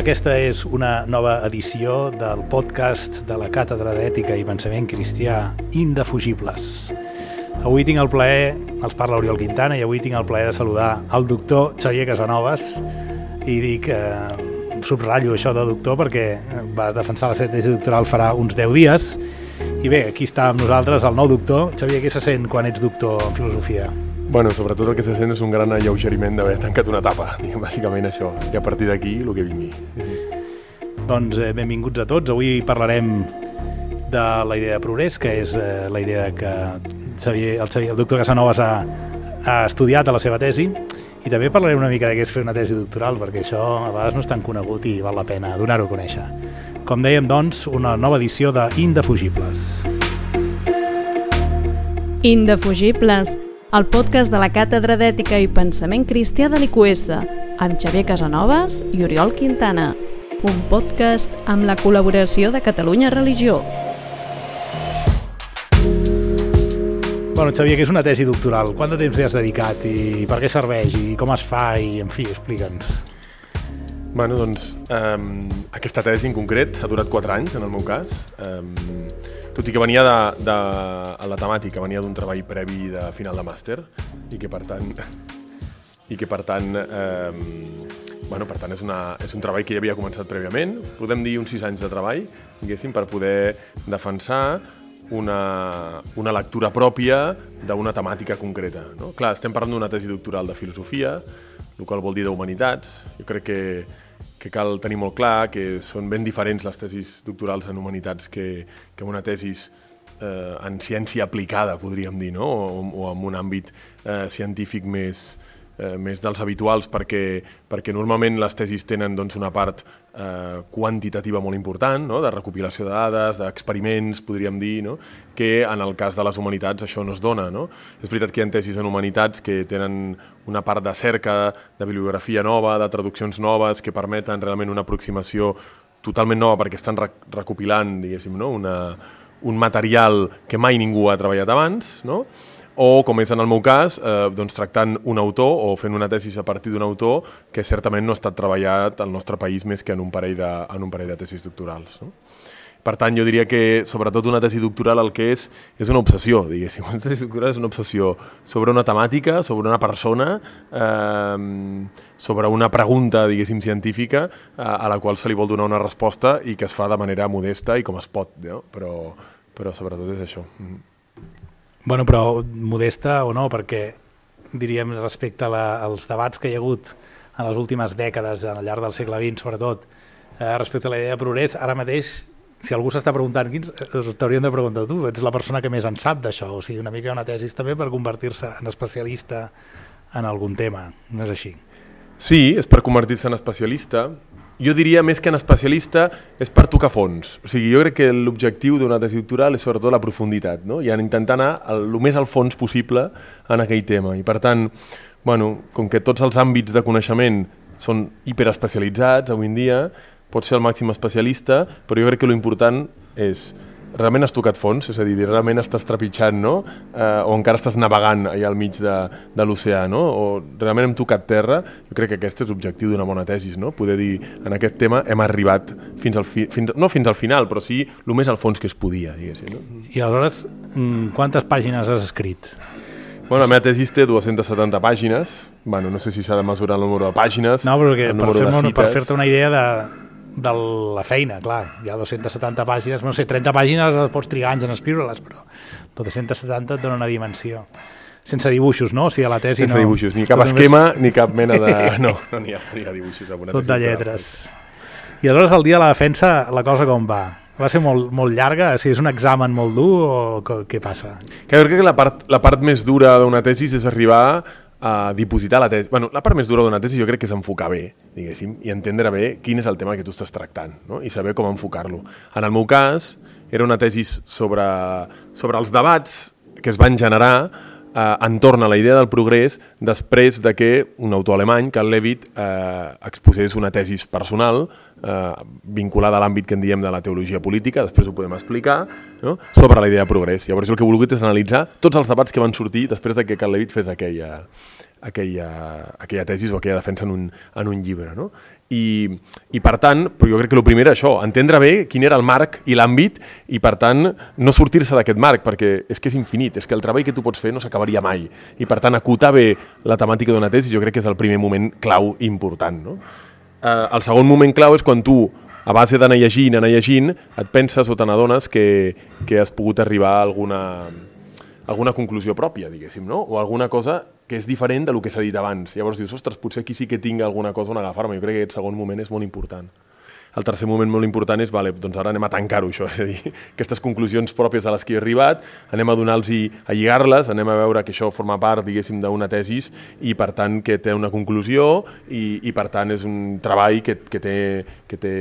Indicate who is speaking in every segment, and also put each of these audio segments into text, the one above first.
Speaker 1: Aquesta és una nova edició del podcast de la Càtedra d'Ètica i Pensament Cristià Indefugibles. Avui tinc el plaer, els parla Oriol Quintana, i avui tinc el plaer de saludar el doctor Xavier Casanovas i dic, eh, subratllo això de doctor perquè va defensar la seva tesi doctoral farà uns 10 dies i bé, aquí està amb nosaltres el nou doctor. Xavier, què se sent quan ets doctor en filosofia?
Speaker 2: Bueno, sobretot el que se sent és un gran alleugeriment d'haver tancat una etapa, bàsicament això, i a partir d'aquí el que vingui.
Speaker 1: Doncs eh, benvinguts a tots. Avui parlarem de la idea de progrés, que és eh, la idea que Xavier, el, Xavier, el doctor Casanovas ha, ha estudiat a la seva tesi, i també parlarem una mica de què és fer una tesi doctoral, perquè això a vegades no és tan conegut i val la pena donar-ho a conèixer. Com dèiem, doncs, una nova edició de Indefugibles.
Speaker 3: Indefugibles, el podcast de la Càtedra d'Ètica i Pensament Cristià de l'IQS, amb Xavier Casanovas i Oriol Quintana. Un podcast amb la col·laboració de Catalunya Religió.
Speaker 1: Bueno, Xavier, què és una tesi doctoral? Quant de temps hi has dedicat i per què serveix i com es fa i, en fi, explica'ns.
Speaker 2: Bueno, doncs, um, aquesta tesi en concret ha durat 4 anys, en el meu cas, um, tot i que venia de, de, a la temàtica, venia d'un treball previ de final de màster i que per tant, i que per tant, um, bueno, per tant és, una, és un treball que ja havia començat prèviament, podem dir uns 6 anys de treball, diguéssim, per poder defensar una, una lectura pròpia d'una temàtica concreta. No? Clar, estem parlant d'una tesi doctoral de filosofia, el qual vol dir d'humanitats. Jo crec que, que cal tenir molt clar que són ben diferents les tesis doctorals en humanitats que, que una tesis eh, en ciència aplicada, podríem dir, no? o, o en un àmbit eh, científic més, eh, més dels habituals perquè, perquè normalment les tesis tenen doncs, una part eh, quantitativa molt important, no? de recopilació de dades, d'experiments, podríem dir, no? que en el cas de les humanitats això no es dona. No? És veritat que hi ha tesis en humanitats que tenen una part de cerca, de bibliografia nova, de traduccions noves, que permeten realment una aproximació totalment nova perquè estan rec recopilant, diguéssim, no? una, un material que mai ningú ha treballat abans, no? O, com és en el meu cas, eh, doncs tractant un autor o fent una tesis a partir d'un autor que certament no ha estat treballat al nostre país més que en un parell de, en un parell de tesis doctorals. No? Per tant, jo diria que, sobretot, una tesi doctoral el que és, és una obsessió, diguéssim. Una tesi doctoral és una obsessió sobre una temàtica, sobre una persona, eh, sobre una pregunta, diguéssim, científica, eh, a la qual se li vol donar una resposta i que es fa de manera modesta i com es pot, no? però, però sobretot és això. Mm -hmm.
Speaker 1: Bueno, però modesta o no, perquè diríem respecte a la, als debats que hi ha hagut en les últimes dècades, al llarg del segle XX sobretot, eh, respecte a la idea de progrés, ara mateix, si algú s'està preguntant, quins t'haurien de preguntar tu, ets la persona que més en sap d'això, o sigui, una mica una tesis també per convertir-se en especialista en algun tema, no és així?
Speaker 2: Sí, és per convertir-se en especialista, jo diria més que en especialista és per tocar fons. O sigui, jo crec que l'objectiu d'una tesi doctoral és sobretot la profunditat, no? i en intentar anar el, el més al fons possible en aquell tema. I per tant, bueno, com que tots els àmbits de coneixement són hiperespecialitzats avui en dia, pot ser el màxim especialista, però jo crec que l'important és realment has tocat fons, és a dir, realment estàs trepitjant, no? Eh, o encara estàs navegant allà al mig de, de l'oceà, no? O realment hem tocat terra, jo crec que aquest és l'objectiu d'una bona tesis, no? Poder dir, en aquest tema hem arribat fins al fi, fins, no fins al final, però sí el més al fons que es podia, diguéssim. No?
Speaker 1: I aleshores, mm, quantes pàgines has escrit?
Speaker 2: Bueno, la meva tesi té 270 pàgines, bueno, no sé si s'ha de mesurar el número de pàgines,
Speaker 1: no, però que per fer-te una idea de, de la feina, clar, hi ha 270 pàgines, no sé, 30 pàgines les pots trigar anys en escriure-les, però 270 et dona una dimensió. Sense dibuixos, no? O sigui, a la tesi
Speaker 2: Sense
Speaker 1: no...
Speaker 2: dibuixos, ni cap esquema, només... ni cap mena de... No, no n'hi ha, hi ha dibuixos. Amb una
Speaker 1: Tot de lletres. I aleshores el dia de la defensa, la cosa com va? Va ser molt, molt llarga? Si és un examen molt dur o què passa?
Speaker 2: Que jo crec que la part, la part més dura d'una tesi és arribar a dipositar la tesi. Bueno, la part més dura d'una tesi jo crec que és enfocar bé, diguéssim, i entendre bé quin és el tema que tu estàs tractant, no? i saber com enfocar-lo. En el meu cas, era una tesi sobre, sobre els debats que es van generar eh, entorn a la idea del progrés després de que un autor alemany, Carl Levitt, eh, exposés una tesi personal eh, vinculada a l'àmbit que en diem de la teologia política, després ho podem explicar, no? sobre la idea de progrés. Llavors el que he volgut és analitzar tots els debats que van sortir després de que Carl Levitt fes aquella, aquella, aquella tesis o aquella defensa en un, en un llibre. No? I, I per tant, però jo crec que el primer era això, entendre bé quin era el marc i l'àmbit i per tant no sortir-se d'aquest marc perquè és que és infinit, és que el treball que tu pots fer no s'acabaria mai i per tant acotar bé la temàtica d'una tesi jo crec que és el primer moment clau important. No? Eh, el segon moment clau és quan tu a base d'anar llegint, anar llegint, et penses o te n'adones que, que has pogut arribar a alguna, alguna conclusió pròpia, diguéssim, no? o alguna cosa que és diferent del que s'ha dit abans. Llavors dius, ostres, potser aquí sí que tinc alguna cosa on agafar-me. Jo crec que aquest segon moment és molt important el tercer moment molt important és, vale, doncs ara anem a tancar-ho, això, és a dir, aquestes conclusions pròpies a les que he arribat, anem a donar-los a lligar-les, anem a veure que això forma part, diguéssim, d'una tesis i, per tant, que té una conclusió i, i per tant, és un treball que, que té, que té,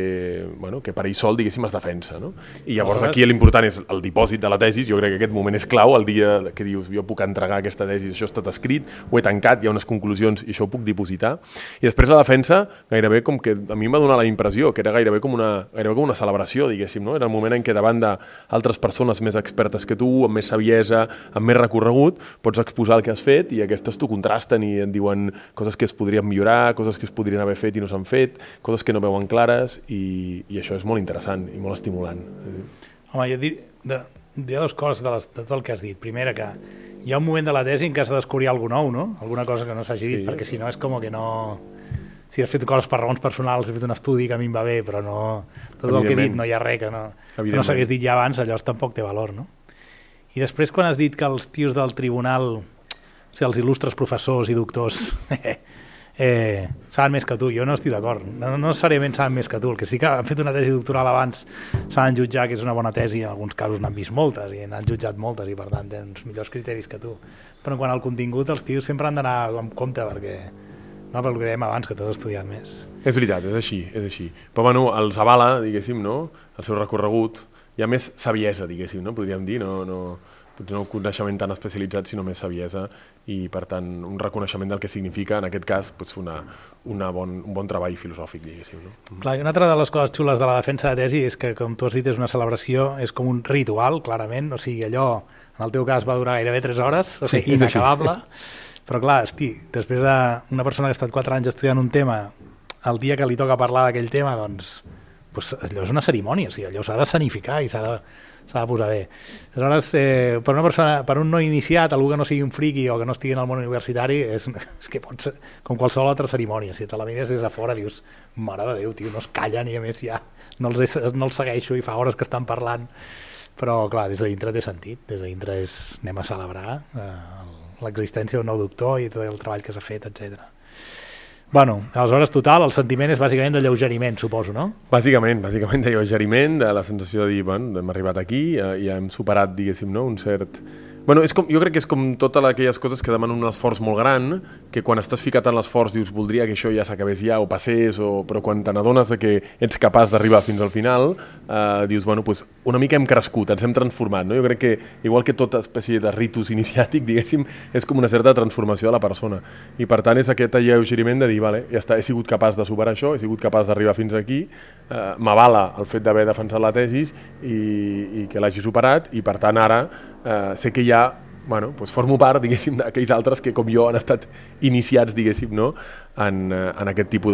Speaker 2: bueno, que per ell sol, diguéssim, es defensa, no? I llavors aquí l'important és el dipòsit de la tesis, jo crec que aquest moment és clau, el dia que dius, jo puc entregar aquesta tesis, això ha estat escrit, ho he tancat, hi ha unes conclusions i això ho puc dipositar. I després la defensa, gairebé com que a mi em va donar la impressió que era gairebé com una, gairebé com una celebració, diguéssim, no? Era el moment en què davant d'altres persones més expertes que tu, amb més saviesa, amb més recorregut, pots exposar el que has fet i aquestes t'ho contrasten i et diuen coses que es podrien millorar, coses que es podrien haver fet i no s'han fet, coses que no veuen clares i, i això és molt interessant i molt estimulant.
Speaker 1: Home, jo dic, de, hi ha dues coses de, les, de tot el que has dit. Primera, que hi ha un moment de la tesi en què has de descobrir alguna nou, no? Alguna cosa que no s'hagi dit, sí. perquè si no és com que no si has fet coses per raons personals, he fet un estudi que a mi em va bé, però no, tot el que he dit no hi ha res que no, que no s'hagués dit ja abans, llavors tampoc té valor, no? I després quan has dit que els tios del tribunal, o sigui, els il·lustres professors i doctors, eh, saben més que tu, jo no estic d'acord, no, no necessàriament saben més que tu, el que sí que han fet una tesi doctoral abans saben jutjar que és una bona tesi, en alguns casos n'han vist moltes i n'han jutjat moltes i per tant tenen uns millors criteris que tu, però quan al contingut els tios sempre han d'anar amb compte perquè no, pel que dèiem abans, que tu has estudiat més.
Speaker 2: És veritat, és així, és així. Però bueno, els avala, diguéssim, no? el seu recorregut, hi ha més saviesa, diguéssim, no? podríem dir, no, no, potser no un coneixement tan especialitzat, sinó més saviesa i, per tant, un reconeixement del que significa, en aquest cas, pues, una, una bon, un bon treball filosòfic, diguéssim. No?
Speaker 1: Mm. Clar, i una altra de les coses xules de la defensa de tesi és que, com tu has dit, és una celebració, és com un ritual, clarament, o sigui, allò, en el teu cas, va durar gairebé 3 hores, o sigui, sí, inacabable. Però clar, hosti, després d'una persona que ha estat 4 anys estudiant un tema, el dia que li toca parlar d'aquell tema, doncs, doncs allò és una cerimònia, o sigui, allò s'ha de sanificar i s'ha de, s'ha de posar bé. Aleshores, eh, per una persona, per un no iniciat, algú que no sigui un friqui o que no estigui en el món universitari, és, és que pot ser com qualsevol altra cerimònia. Si te la mires des de fora, dius, mare de Déu, tio, no es callen i a més ja no els, no els segueixo i fa hores que estan parlant. Però, clar, des de dintre té sentit. Des de dintre és, anem a celebrar eh, el, l'existència d'un nou doctor i tot el treball que s'ha fet, etc. Bueno, aleshores, total, el sentiment és bàsicament de lleugeriment, suposo, no?
Speaker 2: Bàsicament, bàsicament de lleugeriment, de la sensació de dir, bueno, hem arribat aquí, ja, ja hem superat, diguéssim, no? un cert Bueno, és com, jo crec que és com totes aquelles coses que demanen un esforç molt gran, que quan estàs ficat en l'esforç dius voldria que això ja s'acabés ja o passés, o... però quan te n'adones que ets capaç d'arribar fins al final, eh, dius, bueno, pues, una mica hem crescut, ens hem transformat. No? Jo crec que, igual que tota espècie de ritus iniciàtic, diguéssim, és com una certa transformació de la persona. I per tant és aquest alleugeriment de dir, vale, ja està, he sigut capaç de superar això, he sigut capaç d'arribar fins aquí, eh, m'avala el fet d'haver defensat la tesis i, i que l'hagi superat, i per tant ara eh, sé que ja bueno, doncs formo part, diguéssim, d'aquells altres que com jo han estat iniciats, diguéssim, no? en, eh, en aquest tipus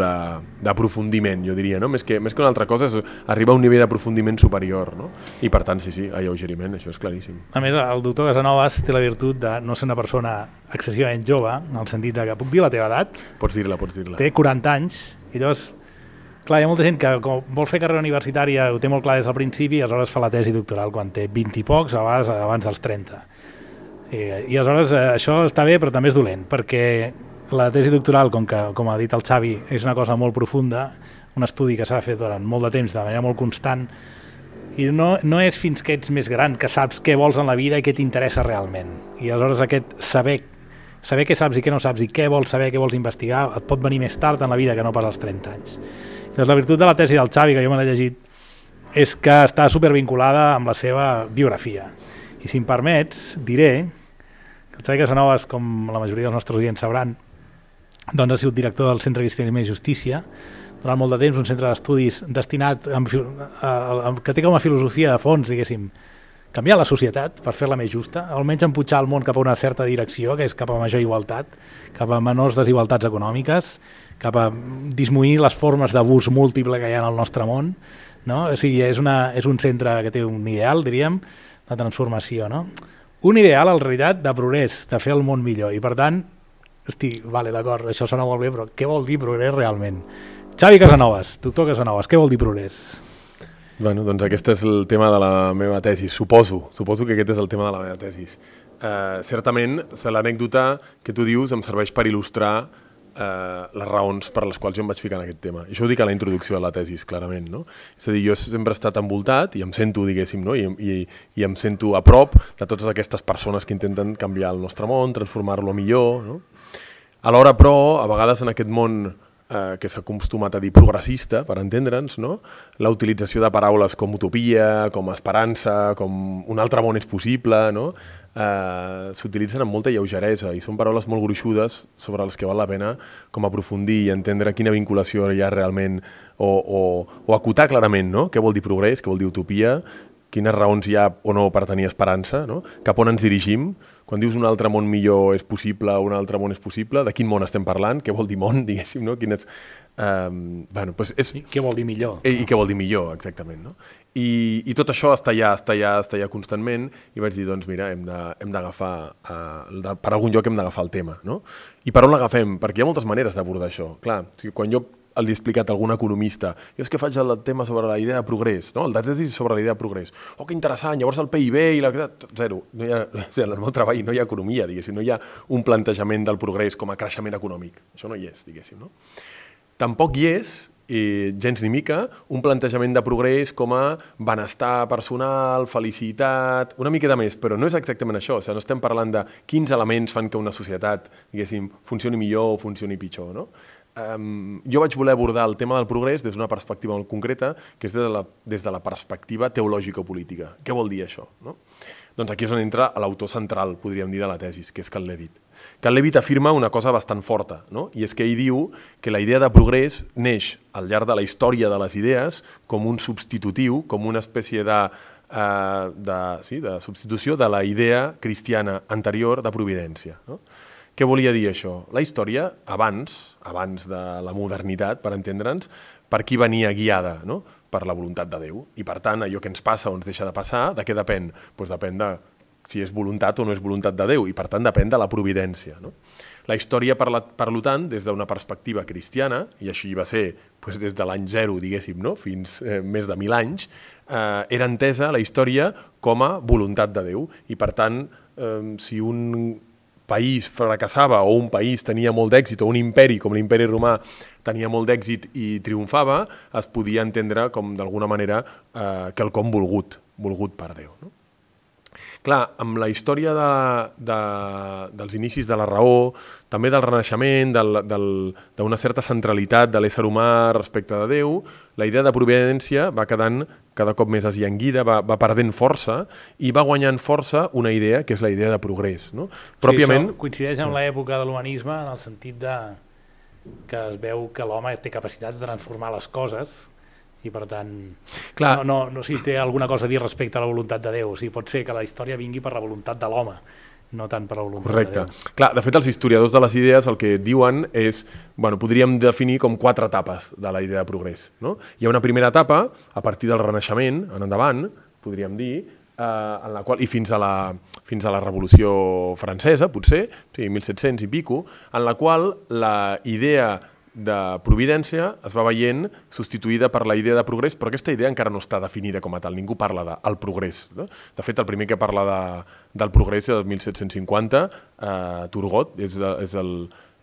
Speaker 2: d'aprofundiment, jo diria, no? Més que, més que una altra cosa és arribar a un nivell d'aprofundiment superior, no? I per tant, sí, sí, alleugeriment, això és claríssim.
Speaker 1: A més, el doctor Casanovas té la virtut de no ser una persona excessivament jove, en el sentit de que puc dir la teva edat?
Speaker 2: Pots dir-la, pots dir-la.
Speaker 1: Té 40 anys, i llavors Clar, hi ha molta gent que com vol fer carrera universitària ho té molt clar des del principi i aleshores fa la tesi doctoral quan té 20 i pocs, a vegades abans dels 30. I, i aleshores eh, això està bé però també és dolent perquè la tesi doctoral, com, que, com ha dit el Xavi, és una cosa molt profunda, un estudi que s'ha fet durant molt de temps de manera molt constant i no, no és fins que ets més gran que saps què vols en la vida i què t'interessa realment. I aleshores aquest saber saber què saps i què no saps i què vols saber, què vols investigar, et pot venir més tard en la vida que no pas als 30 anys. Doncs la virtut de la tesi del Xavi, que jo me l'he llegit, és que està supervinculada amb la seva biografia. I si em permets, diré que el Xavi Casanovas, com la majoria dels nostres oients sabran, doncs ha sigut director del Centre Cristianisme i Justícia, durant molt de temps, un centre d'estudis destinat a, a, a, que té com a filosofia de fons, diguéssim, canviar la societat per fer-la més justa, almenys empujar el món cap a una certa direcció, que és cap a major igualtat, cap a menors desigualtats econòmiques, cap a disminuir les formes d'abús múltiple que hi ha el nostre món. No? O sigui, és, una, és un centre que té un ideal, diríem, de transformació. No? Un ideal, en realitat, de progrés, de fer el món millor. I, per tant, hosti, vale, d'acord, això sona molt bé, però què vol dir progrés realment? Xavi Casanovas, doctor Casanovas, què vol dir progrés?
Speaker 2: Bueno, doncs aquest és el tema de la meva tesi, suposo. Suposo que aquest és el tema de la meva tesi. Uh, certament, l'anècdota que tu dius em serveix per il·lustrar uh, les raons per les quals jo em vaig ficar en aquest tema. Això ho dic a la introducció de la tesi, clarament. No? És a dir, jo sempre he estat envoltat i em sento, diguéssim, no? I, i, i em sento a prop de totes aquestes persones que intenten canviar el nostre món, transformar-lo millor. No? Alhora, però, a vegades en aquest món eh, que s'ha acostumat a dir progressista, per entendre'ns, no? la utilització de paraules com utopia, com esperança, com un altre món és possible, no? Eh, s'utilitzen amb molta lleugeresa i són paraules molt gruixudes sobre les que val la pena com aprofundir i entendre quina vinculació hi ha realment o, o, o acotar clarament no? què vol dir progrés, què vol dir utopia, quines raons hi ha o no per tenir esperança, no? cap on ens dirigim, quan dius un altre món millor és possible, un altre món és possible, de quin món estem parlant, què vol dir món, diguéssim, no? Quin és, um, bueno, pues és...
Speaker 1: I què vol dir millor?
Speaker 2: I, I què vol dir millor, exactament, no? I, I tot això està allà, està allà, està allà constantment, i vaig dir, doncs mira, hem d'agafar, uh, per algun lloc hem d'agafar el tema, no? I per on l'agafem? Perquè hi ha moltes maneres d'abordar això. Clar, o sigui, quan jo li he explicat a algun economista, jo és que faig el tema sobre la idea de progrés, no? el de tesi sobre la idea de progrés. Oh, que interessant, llavors el PIB i la... Zero. No hi ha, o sigui, en el meu treball no hi ha economia, diguéssim, no hi ha un plantejament del progrés com a creixement econòmic. Això no hi és, diguéssim. No? Tampoc hi és i gens ni mica, un plantejament de progrés com a benestar personal, felicitat, una miqueta més, però no és exactament això, o sigui, no estem parlant de quins elements fan que una societat, funcioni millor o funcioni pitjor, no? Um, jo vaig voler abordar el tema del progrés des d'una perspectiva molt concreta, que és des de la, des de la perspectiva teològica-política. Què vol dir això? No? Doncs aquí és on entra l'autor central, podríem dir, de la tesis, que és Cal Levit. Cal Levit afirma una cosa bastant forta, no? i és que ell diu que la idea de progrés neix al llarg de la història de les idees com un substitutiu, com una espècie de, uh, de, sí, de substitució de la idea cristiana anterior de providència. No? Què volia dir això? La història, abans, abans de la modernitat, per entendre'ns, per qui venia guiada? No? Per la voluntat de Déu. I per tant, allò que ens passa o ens deixa de passar, de què depèn? Pues depèn de si és voluntat o no és voluntat de Déu, i per tant depèn de la providència. No? La història, per, la, per tant, des d'una perspectiva cristiana, i així va ser pues, des de l'any zero, diguéssim, no? fins eh, més de mil anys, eh, era entesa la història com a voluntat de Déu. I per tant, eh, si un país fracassava o un país tenia molt d'èxit o un imperi com l'imperi romà tenia molt d'èxit i triomfava, es podia entendre com d'alguna manera eh, quelcom volgut, volgut per Déu. No? Clar, amb la història de, de, dels inicis de la raó, també del renaixement, d'una certa centralitat de l'ésser humà respecte de Déu, la idea de providència va quedant cada cop més esllanguida, va, va perdent força i va guanyant força una idea que és la idea de progrés. No?
Speaker 1: Pròpiament... Sí, coincideix amb l'època de l'humanisme en el sentit de que es veu que l'home té capacitat de transformar les coses i per tant Clar. no, no, no si té alguna cosa a dir respecte a la voluntat de Déu, o sigui, pot ser que la història vingui per la voluntat de l'home no tant per la voluntat
Speaker 2: Correcte.
Speaker 1: de Déu.
Speaker 2: Clar, de fet, els historiadors de les idees el que diuen és, bueno, podríem definir com quatre etapes de la idea de progrés. No? Hi ha una primera etapa, a partir del Renaixement, en endavant, podríem dir, eh, en la qual, i fins a la, fins a la Revolució Francesa, potser, o sigui, 1700 i pico, en la qual la idea de providència es va veient substituïda per la idea de progrés, però aquesta idea encara no està definida com a tal, ningú parla del de, progrés. No? De fet, el primer que parla de, del progrés és el 1750, eh, Turgot, és, de, és el,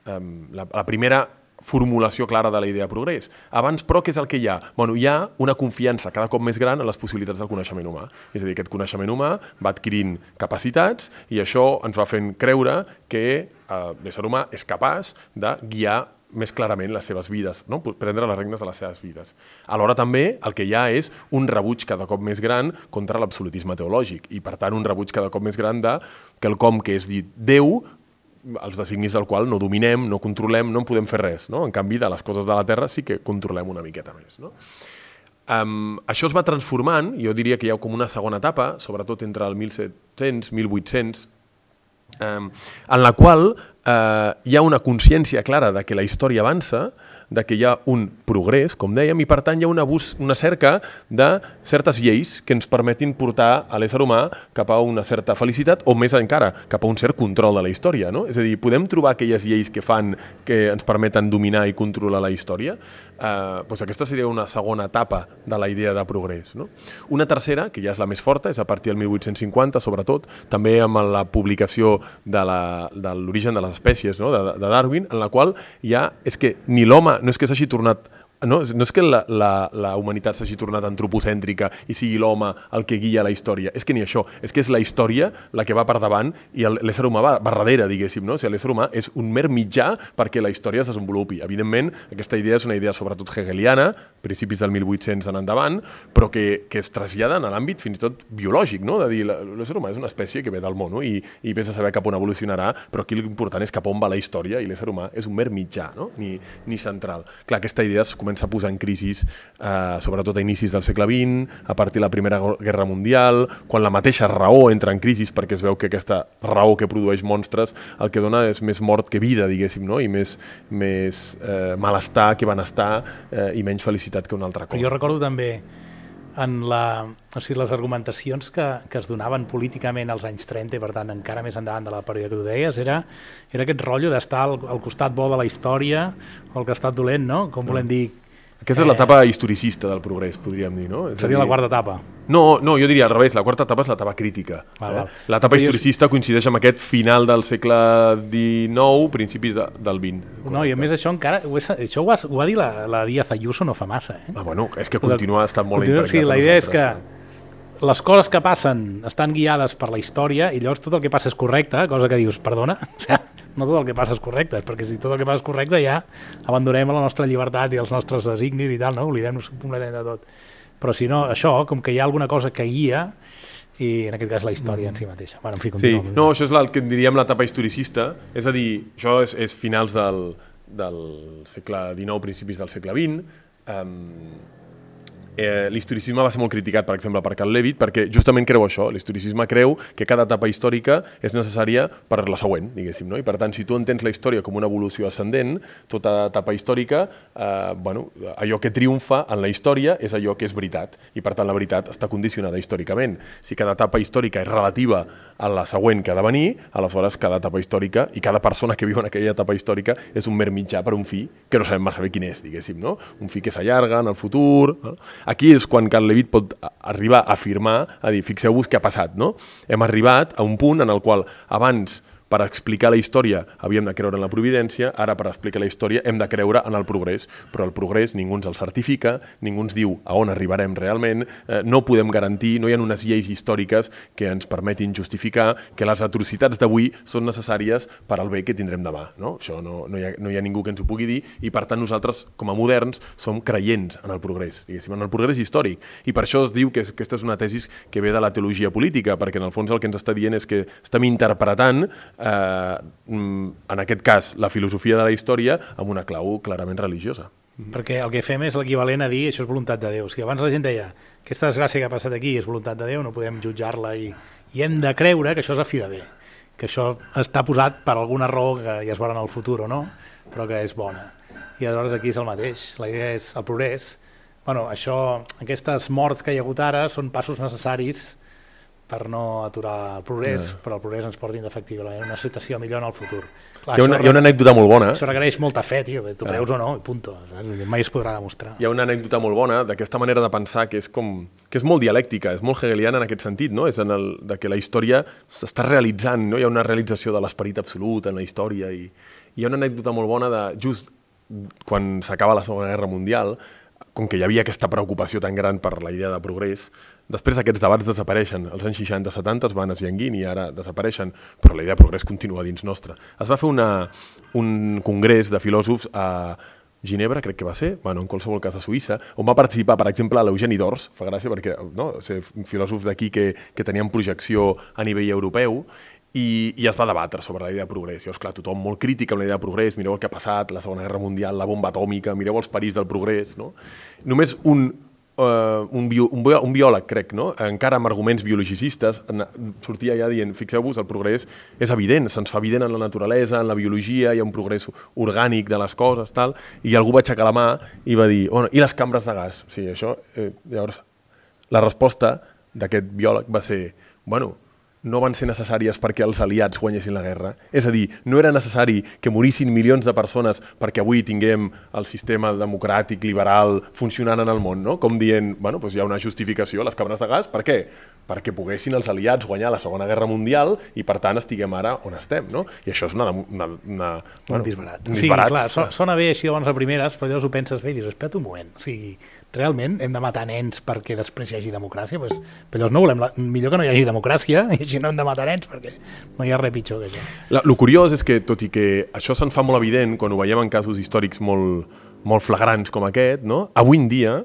Speaker 2: eh, la, la primera formulació clara de la idea de progrés. Abans, però, què és el que hi ha? Bueno, hi ha una confiança cada cop més gran en les possibilitats del coneixement humà. És a dir, aquest coneixement humà va adquirint capacitats i això ens va fent creure que eh, l'ésser humà és capaç de guiar més clarament les seves vides, no? prendre les regnes de les seves vides. Alhora també el que hi ha és un rebuig cada cop més gran contra l'absolutisme teològic i per tant un rebuig cada cop més gran de quelcom que és dit Déu, els designis del qual no dominem, no controlem, no en podem fer res. No? En canvi, de les coses de la Terra sí que controlem una miqueta més. No? Um, això es va transformant, jo diria que hi ha com una segona etapa, sobretot entre el 1700, 1800, um, en la qual uh, hi ha una consciència clara de que la història avança, de que hi ha un progrés, com dèiem, i per tant hi ha una, bus, una cerca de certes lleis que ens permetin portar a l'ésser humà cap a una certa felicitat o més encara, cap a un cert control de la història. No? És a dir, podem trobar aquelles lleis que fan que ens permeten dominar i controlar la història? Eh, doncs aquesta seria una segona etapa de la idea de progrés. No? Una tercera, que ja és la més forta, és a partir del 1850, sobretot, també amb la publicació de l'origen de, de les espècies no? de, de Darwin, en la qual ja és que ni l'home no és que s'hagi tornat no, no és que la, la, la humanitat s'hagi tornat antropocèntrica i sigui l'home el que guia la història, és que ni això, és que és la història la que va per davant i l'ésser humà va, va darrere, diguéssim, no? O sigui, l'ésser humà és un mer mitjà perquè la història es desenvolupi. Evidentment, aquesta idea és una idea sobretot hegeliana, principis del 1800 en endavant, però que, que es trasllada a l'àmbit fins i tot biològic, no? de dir, l'ésser humà és una espècie que ve del món no? I, i vés a saber cap on evolucionarà, però aquí l'important és cap on va la història i l'ésser humà és un mer mitjà, no? ni, ni central. Clar, aquesta idea es comença comença a posar en crisi, eh, sobretot a inicis del segle XX, a partir de la Primera Guerra Mundial, quan la mateixa raó entra en crisi perquè es veu que aquesta raó que produeix monstres el que dona és més mort que vida, diguéssim, no? i més, més eh, malestar que benestar eh, i menys felicitat que una altra cosa.
Speaker 1: Però jo recordo també en la, o sigui, les argumentacions que, que es donaven políticament als anys 30 i per tant encara més endavant de la període que tu deies era, era aquest rotllo d'estar al, al costat bo de la història o al costat dolent, no? Com volem dir,
Speaker 2: aquesta és l'etapa historicista del progrés, podríem dir, no? És
Speaker 1: Seria dir, la quarta etapa.
Speaker 2: No, no, jo diria al revés, la quarta etapa és l'etapa crítica.
Speaker 1: Val,
Speaker 2: eh? L'etapa historicista coincideix amb aquest final del segle XIX, principis de, del XX.
Speaker 1: No, i a més això encara, ho, és, això ho, ha, ho va dir la, la Díaz Ayuso no fa massa, eh?
Speaker 2: Ah, bueno, és que continua estant molt
Speaker 1: continua, Sí, la idea és que les coses que passen estan guiades per la història i llavors tot el que passa és correcte, cosa que dius, perdona, no tot el que passa és correcte, perquè si tot el que passa és correcte ja abandonem la nostra llibertat i els nostres designis i tal, no? oblidem-nos completament de tot. Però si no, això, com que hi ha alguna cosa que guia, i en aquest cas la història mm. en si mateixa. Bueno, en fi,
Speaker 2: sí, no, això és el que diríem l'etapa historicista, és a dir, això és, és finals del, del segle XIX, principis del segle XX, um, eh, l'historicisme va ser molt criticat, per exemple, per Carl Levitt, perquè justament creu això, l'historicisme creu que cada etapa històrica és necessària per la següent, diguéssim, no? I per tant, si tu entens la història com una evolució ascendent, tota etapa històrica, eh, bueno, allò que triomfa en la història és allò que és veritat, i per tant la veritat està condicionada històricament. Si cada etapa històrica és relativa a la següent que ha de venir, aleshores cada etapa històrica i cada persona que viu en aquella etapa històrica és un mer mitjà per un fi que no sabem massa bé quin és, diguéssim, no? Un fi que s'allarga en el futur... No? Aquí és quan Carl Levitt pot arribar a afirmar, a dir, fixeu-vos què ha passat, no? Hem arribat a un punt en el qual abans per explicar la història havíem de creure en la providència, ara per explicar la història hem de creure en el progrés, però el progrés ningú ens el certifica, ningú ens diu a on arribarem realment, eh, no podem garantir, no hi ha unes lleis històriques que ens permetin justificar que les atrocitats d'avui són necessàries per al bé que tindrem demà. No? Això no, no, hi ha, no hi ha ningú que ens ho pugui dir i per tant nosaltres com a moderns som creients en el progrés, diguéssim, en el progrés històric. I per això es diu que aquesta és una tesis que ve de la teologia política, perquè en el fons el que ens està dient és que estem interpretant eh, mm, en aquest cas, la filosofia de la història amb una clau clarament religiosa.
Speaker 1: Perquè el que fem és l'equivalent a dir això és voluntat de Déu. Si abans la gent deia aquesta desgràcia que ha passat aquí és voluntat de Déu, no podem jutjar-la i, i hem de creure que això és a fi de bé, que això està posat per alguna raó que ja es veurà en el futur o no, però que és bona. I aleshores aquí és el mateix, la idea és el progrés. Bueno, això, aquestes morts que hi ha hagut ara són passos necessaris per no aturar el progrés, yeah. però el progrés ens porti efectivament a una situació millor en el futur.
Speaker 2: Clar, hi, ha una, hi ha una anècdota molt bona.
Speaker 1: Això requereix molta fe, tio, tu creus ah. o no, i punto. Mai es podrà demostrar.
Speaker 2: Hi ha una anècdota molt bona d'aquesta manera de pensar que és com que és molt dialèctica, és molt hegeliana en aquest sentit, no? És en el, de que la història s'està realitzant, no? Hi ha una realització de l'esperit absolut en la història i hi ha una anècdota molt bona de just quan s'acaba la Segona Guerra Mundial, com que hi havia aquesta preocupació tan gran per la idea de progrés, Després aquests debats desapareixen. Els anys 60-70 es van esllenguint i ara desapareixen, però la idea de progrés continua dins nostra. Es va fer una, un congrés de filòsofs a Ginebra, crec que va ser, bueno, en qualsevol cas a Suïssa, on va participar, per exemple, l'Eugeni Dors, fa gràcia perquè no, ser filòsofs d'aquí que, que tenien projecció a nivell europeu, i, i es va debatre sobre la idea de progrés. I, esclar, tothom molt crític amb la idea de progrés, mireu el que ha passat, la Segona Guerra Mundial, la bomba atòmica, mireu els perills del progrés, no? Només un uh, un, bio, un, bio, un biòleg, crec, no? encara amb arguments biologicistes, sortia ja dient, fixeu-vos, el progrés és evident, se'ns fa evident en la naturalesa, en la biologia, hi ha un progrés orgànic de les coses, tal, i algú va aixecar la mà i va dir, bueno, i les cambres de gas? O sigui, això, eh, llavors, la resposta d'aquest biòleg va ser, bueno, no van ser necessàries perquè els aliats guanyessin la guerra. És a dir, no era necessari que morissin milions de persones perquè avui tinguem el sistema democràtic, liberal, funcionant en el món, no? Com dient, bueno, doncs hi ha una justificació, les cabres de gas, per què? Perquè poguessin els aliats guanyar la Segona Guerra Mundial i, per tant, estiguem ara on estem, no? I això és una... una, una
Speaker 1: bueno, un disbarat. Un disbarat. Sí, clar, so, sona bé així de bones a primeres, però llavors ho penses bé i dius, espera't un moment, o sigui, realment hem de matar nens perquè després hi hagi democràcia? Pues, però no volem, la... millor que no hi hagi democràcia i així no hem de matar nens perquè no hi ha res pitjor que això.
Speaker 2: La, lo curiós és que, tot i que això se'n fa molt evident quan ho veiem en casos històrics molt, molt flagrants com aquest, no? avui en dia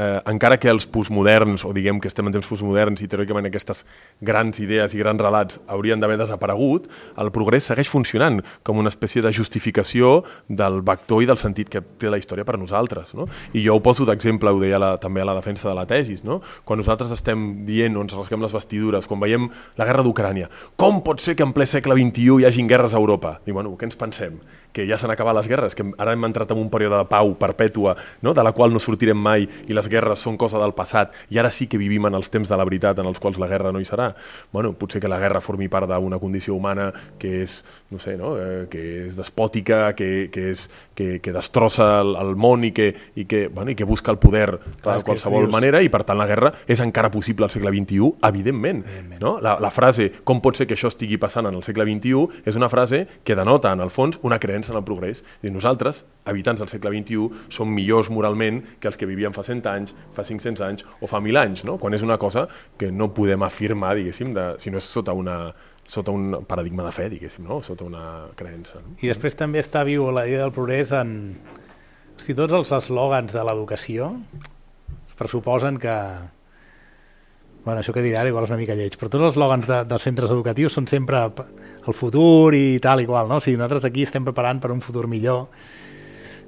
Speaker 2: eh, encara que els postmoderns, o diguem que estem en temps postmoderns i teòricament aquestes grans idees i grans relats haurien d'haver desaparegut, el progrés segueix funcionant com una espècie de justificació del vector i del sentit que té la història per a nosaltres. No? I jo ho poso d'exemple, ho deia la, també a la defensa de la tesis, no? quan nosaltres estem dient o ens rasquem les vestidures, quan veiem la guerra d'Ucrània, com pot ser que en ple segle XXI hi hagin guerres a Europa? I bueno, què ens pensem? Que ja s'han acabat les guerres, que ara hem entrat en un període de pau perpètua, no? de la qual no sortirem mai i les guerres són cosa del passat i ara sí que vivim en els temps de la veritat en els quals la guerra no hi serà. Bueno, potser que la guerra formi part d'una condició humana que és, no sé, no? Eh, que és despòtica, que, que, és, que, que destrossa el, el món i que, i, que, bueno, i que busca el poder de qualsevol dius... manera i per tant la guerra és encara possible al segle XXI, evidentment. evidentment. No? La, la frase com pot ser que això estigui passant en el segle XXI és una frase que denota en el fons una creença en el progrés. I nosaltres, habitants del segle XXI, som millors moralment que els que vivien fa 100 anys, fa 500 anys o fa 1.000 anys, no? quan és una cosa que no podem afirmar, diguéssim, de, si no és sota una, sota un paradigma de fe, diguéssim, no? sota una creença. No?
Speaker 1: I després també està viu la idea del progrés en... Hosti, tots els eslògans de l'educació pressuposen que, bueno, això que dirà igual és una mica lleig, però tots els eslògans de, dels centres educatius són sempre el futur i tal i qual, no? O sigui, nosaltres aquí estem preparant per un futur millor.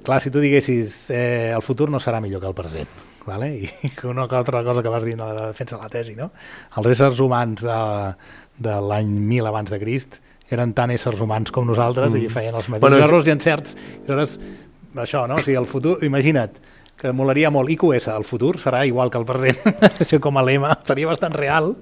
Speaker 1: Clar, si tu diguessis eh, el futur no serà millor que el present, vale? i una altra cosa que vas dir no, de defensa de la tesi, no? els éssers humans de, de l'any 1000 abans de Crist eren tan éssers humans com nosaltres mm. i feien els mateixos bueno, errors i encerts. I aleshores, això, no? O sigui, el futur, imagina't, que molaria molt IQS, el futur serà igual que el present, això com a lema, seria bastant real,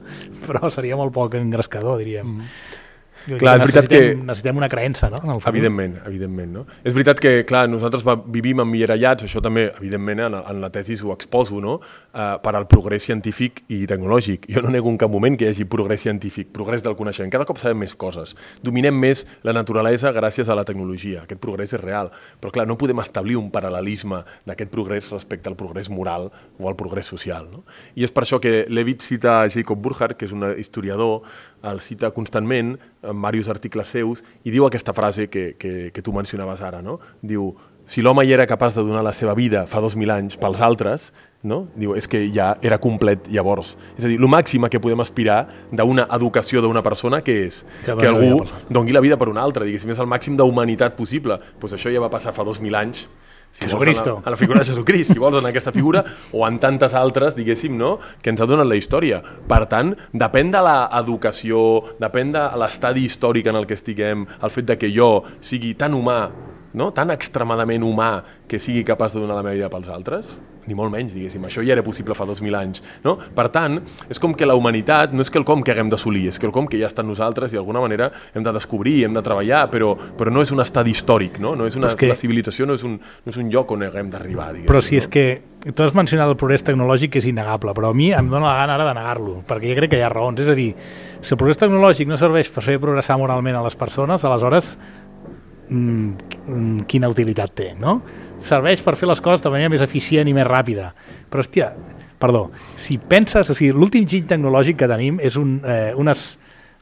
Speaker 1: però seria molt poc engrescador, diríem. Mm. Clar, és veritat que... Necessitem una creença, no? En el
Speaker 2: evidentment, evidentment. No? És veritat que, clar, nosaltres vivim emmirallats, això també, evidentment, en, en la tesi ho exposo, no? Uh, per al progrés científic i tecnològic. Jo no nego en cap moment que hi hagi progrés científic, progrés del coneixement. Cada cop sabem més coses. Dominem més la naturalesa gràcies a la tecnologia. Aquest progrés és real. Però, clar, no podem establir un paral·lelisme d'aquest progrés respecte al progrés moral o al progrés social. No? I és per això que Levitt cita Jacob Burckhardt, que és un historiador el cita constantment en diversos articles seus i diu aquesta frase que, que, que tu mencionaves ara, no? Diu, si l'home ja era capaç de donar la seva vida fa 2.000 anys pels altres, no? Diu, és que ja era complet llavors. És a dir, el màxim que podem aspirar d'una educació d'una persona que és que, que algú doni la vida per una altra, diguéssim, és el màxim d'humanitat possible. Pues això ja va passar fa 2.000 anys
Speaker 1: si Jesucristo.
Speaker 2: A la, a la figura de Jesucrist, si vols, en aquesta figura, o en tantes altres, diguéssim, no?, que ens ha donat la història. Per tant, depèn de l'educació, depèn de l'estadi històric en el que estiguem, el fet de que jo sigui tan humà, no?, tan extremadament humà, que sigui capaç de donar la meva vida pels altres, ni molt menys, diguéssim. Això ja era possible fa 2.000 anys. No? Per tant, és com que la humanitat no és quelcom que haguem d'assolir, és quelcom que ja està en nosaltres i d'alguna manera hem de descobrir, hem de treballar, però, però no és un estat històric, no? no és una, que... la civilització no és, un, no és un lloc on haguem d'arribar.
Speaker 1: Però si no? és que tu has mencionat el progrés tecnològic que és innegable, però a mi em dóna la gana ara de negar-lo, perquè jo crec que hi ha raons. És a dir, si el progrés tecnològic no serveix per fer progressar moralment a les persones, aleshores mm, mm quina utilitat té, no? Serveix per fer les coses de manera més eficient i més ràpida. Però, hòstia, perdó, si penses, o sigui, l'últim giny tecnològic que tenim és un, eh, unes,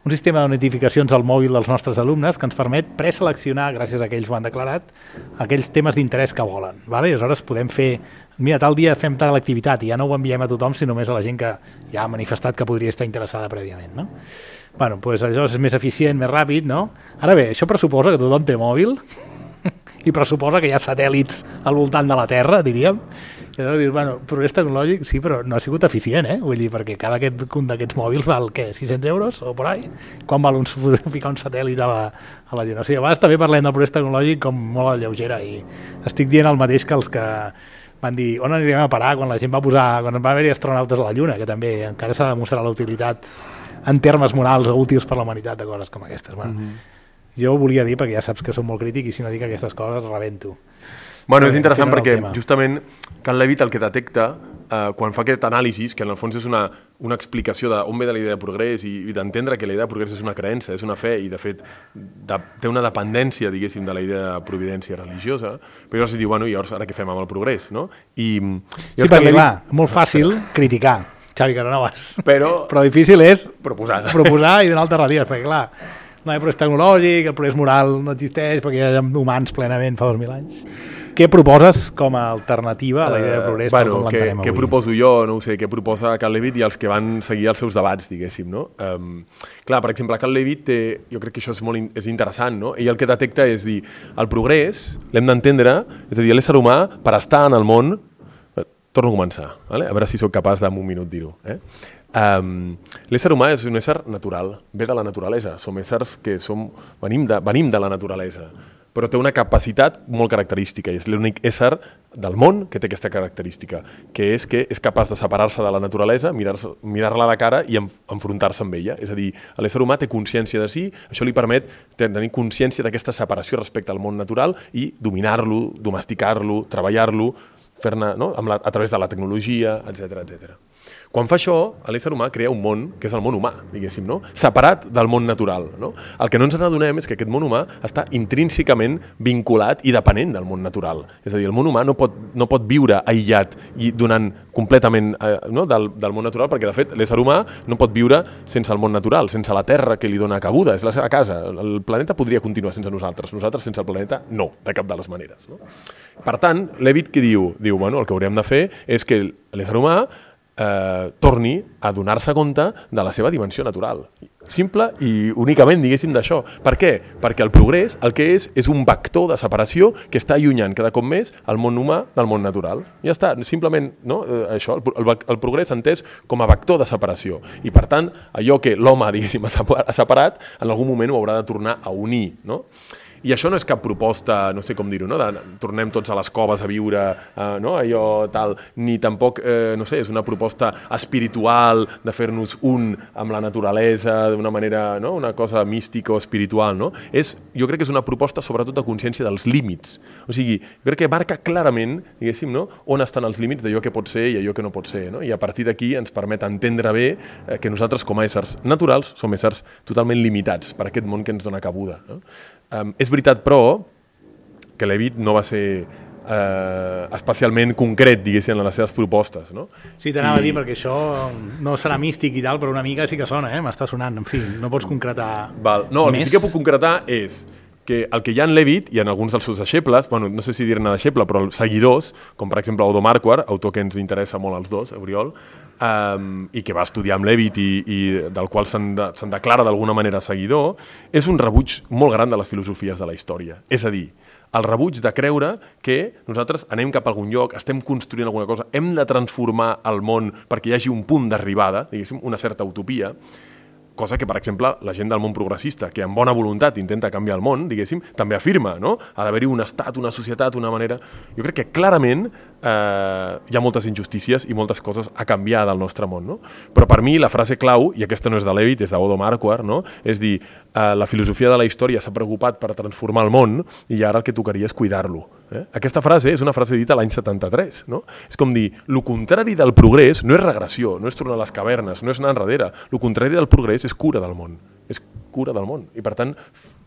Speaker 1: un sistema de notificacions al mòbil dels nostres alumnes que ens permet preseleccionar, gràcies a que ells ho han declarat, aquells temes d'interès que volen. Vale? I aleshores podem fer, mira, tal dia fem tal activitat i ja no ho enviem a tothom, sinó només a la gent que ja ha manifestat que podria estar interessada prèviament. No? bueno, doncs això és més eficient, més ràpid, no? Ara bé, això pressuposa que tothom té mòbil i pressuposa que hi ha satèl·lits al voltant de la Terra, diríem, I llavors dius, bueno, progrés tecnològic, sí, però no ha sigut eficient, eh? Vull dir, perquè cada aquest, un d'aquests mòbils val, què, 600 euros o por ahí? Quan val un, ficar un satèl·lit a la, a la lluna? O sigui, a vegades també parlem del progrés tecnològic com molt a lleugera i estic dient el mateix que els que van dir on anirem a parar quan la gent va posar, quan va haver-hi astronautes a la Lluna, que també encara s'ha demostrat la utilitat en termes morals o útils per la humanitat de coses com aquestes. Bueno, mm -hmm. Jo volia dir, perquè ja saps que som molt crític i si no dic aquestes coses rebento.
Speaker 2: Bueno, és interessant perquè justament Cal Levitt el que detecta eh, quan fa aquest anàlisi, que en el fons és una, una explicació d'on ve de la idea de progrés i, i d'entendre que la idea de progrés és una creença, és una fe i de fet de, té una dependència, diguéssim, de la idea de providència religiosa, però llavors diu, bueno, i llavors ara què fem amb el progrés, no? I,
Speaker 1: i sí, perquè Levitt... clar, molt fàcil criticar Xavi Casanovas,
Speaker 2: però,
Speaker 1: però difícil és
Speaker 2: proposar,
Speaker 1: proposar i donar alternatives, perquè clar, no hi ha progrés tecnològic, el progrés moral no existeix perquè hi ha humans plenament fa 2.000 anys què proposes com a alternativa a la idea de progrés? Uh,
Speaker 2: bueno, què, què proposo jo? No ho sé, què proposa Cal Levitt i els que van seguir els seus debats, diguéssim, no? Um, clar, per exemple, Cal Levitt té, jo crec que això és molt in, és interessant, no? Ell el que detecta és dir, el progrés l'hem d'entendre, és a dir, l'ésser humà, per estar en el món, eh, torno a començar, vale? a veure si sóc capaç d'en un minut dir-ho. Eh? Um, l'ésser humà és un ésser natural, ve de la naturalesa, som éssers que som, venim, de, venim de la naturalesa però té una capacitat molt característica i és l'únic ésser del món que té aquesta característica, que és que és capaç de separar-se de la naturalesa, mirar-la mirar de cara i enfrontar-se amb ella. És a dir, l'ésser humà té consciència de si, això li permet tenir consciència d'aquesta separació respecte al món natural i dominar-lo, domesticar-lo, treballar-lo, fer-ne no? Amb a través de la tecnologia, etc etc. Quan fa això, l'ésser humà crea un món, que és el món humà, diguéssim, no? separat del món natural. No? El que no ens n'adonem és que aquest món humà està intrínsecament vinculat i depenent del món natural. És a dir, el món humà no pot, no pot viure aïllat i donant completament eh, no? del, del món natural, perquè de fet l'ésser humà no pot viure sense el món natural, sense la Terra que li dona cabuda, és la seva casa. El planeta podria continuar sense nosaltres, nosaltres sense el planeta no, de cap de les maneres. No? Per tant, Levitt què diu? Diu, bueno, el que hauríem de fer és que l'ésser humà eh, torni a donar-se compte de la seva dimensió natural. Simple i únicament, diguéssim, d'això. Per què? Perquè el progrés el que és és un vector de separació que està allunyant cada cop més el món humà del món natural. Ja està, simplement no? eh, això, el, el, el progrés entès com a vector de separació. I per tant, allò que l'home, diguéssim, ha separat, en algun moment ho haurà de tornar a unir. No? I això no és cap proposta, no sé com dir-ho, no? de tornem tots a les coves a viure, eh, no? allò tal, ni tampoc, eh, no sé, és una proposta espiritual de fer-nos un amb la naturalesa d'una manera, no? una cosa mística o espiritual, no? És, jo crec que és una proposta sobretot de consciència dels límits. O sigui, crec que marca clarament, diguéssim, no? on estan els límits d'allò que pot ser i allò que no pot ser, no? I a partir d'aquí ens permet entendre bé eh, que nosaltres com a éssers naturals som éssers totalment limitats per aquest món que ens dona cabuda. No? Um, és veritat, però, que Levitt no va ser eh, especialment concret, diguéssim, en les seves propostes. No?
Speaker 1: Sí, t'anava I... a dir, perquè això no serà místic i tal, però una mica sí que sona, eh? m'està sonant, en fi, no pots concretar
Speaker 2: Val. No, el més? que sí que puc concretar és que el que hi ha en Levitt i en alguns dels seus deixebles, bueno, no sé si dir-ne deixeble, però seguidors, com per exemple Odo Marquardt, autor que ens interessa molt als dos, Oriol, um, i que va estudiar amb Levitt i, i del qual se'n de, se declara d'alguna manera seguidor, és un rebuig molt gran de les filosofies de la història. És a dir, el rebuig de creure que nosaltres anem cap a algun lloc, estem construint alguna cosa, hem de transformar el món perquè hi hagi un punt d'arribada, diguéssim, una certa utopia, cosa que, per exemple, la gent del món progressista, que amb bona voluntat intenta canviar el món, diguéssim, també afirma, no? Ha d'haver-hi un estat, una societat, una manera... Jo crec que clarament eh, hi ha moltes injustícies i moltes coses a canviar del nostre món, no? Però per mi la frase clau, i aquesta no és de Levitt, és d'Odo Marquardt, no? És dir, eh, la filosofia de la història s'ha preocupat per transformar el món i ara el que tocaria és cuidar-lo. Eh? Aquesta frase és una frase dita l'any 73. No? És com dir, el contrari del progrés no és regressió, no és tornar a les cavernes, no és anar enrere. El contrari del progrés és cura del món. És cura del món. I per tant,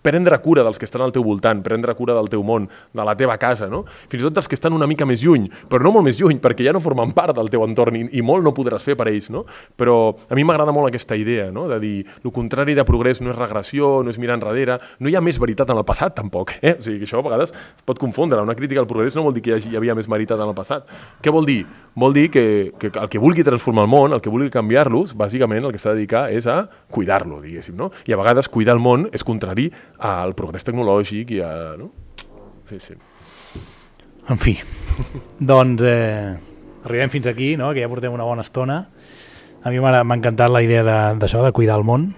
Speaker 2: prendre cura dels que estan al teu voltant, prendre cura del teu món, de la teva casa, no? fins i tot dels que estan una mica més lluny, però no molt més lluny, perquè ja no formen part del teu entorn i, i molt no podràs fer per ells. No? Però a mi m'agrada molt aquesta idea, no? de dir, el contrari de progrés no és regressió, no és mirar enrere, no hi ha més veritat en el passat tampoc. Eh? O sigui, que això a vegades es pot confondre. Una crítica al progrés no vol dir que hi, hagi, hi havia més veritat en el passat. Què vol dir? Vol dir que, que el que vulgui transformar el món, el que vulgui canviar-los, bàsicament el que s'ha de dedicar és a cuidar-lo, diguéssim. No? I a vegades cuidar el món és contrari al progrés tecnològic i a... No? Sí, sí.
Speaker 1: En fi, doncs eh, arribem fins aquí, no? que ja portem una bona estona. A mi m'ha encantat la idea de- d'això, de, de cuidar el món.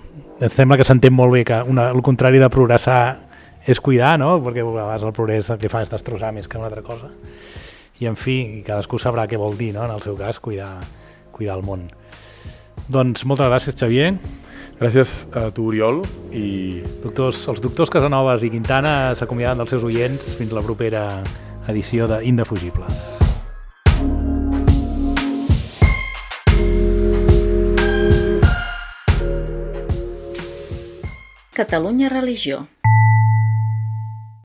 Speaker 1: Em sembla que s'entén molt bé que una, el contrari de progressar és cuidar, no? perquè a vegades el progrés el que fa és destrossar més que una altra cosa. I en fi, cadascú sabrà què vol dir, no? en el seu cas, cuidar, cuidar el món. Doncs moltes gràcies, Xavier.
Speaker 2: Gràcies a tu, Oriol, i
Speaker 1: Doctors, els doctors Casanovas i Quintana s'acomiaden dels seus oients fins la propera edició de Indefugibles.
Speaker 4: Catalunya Religió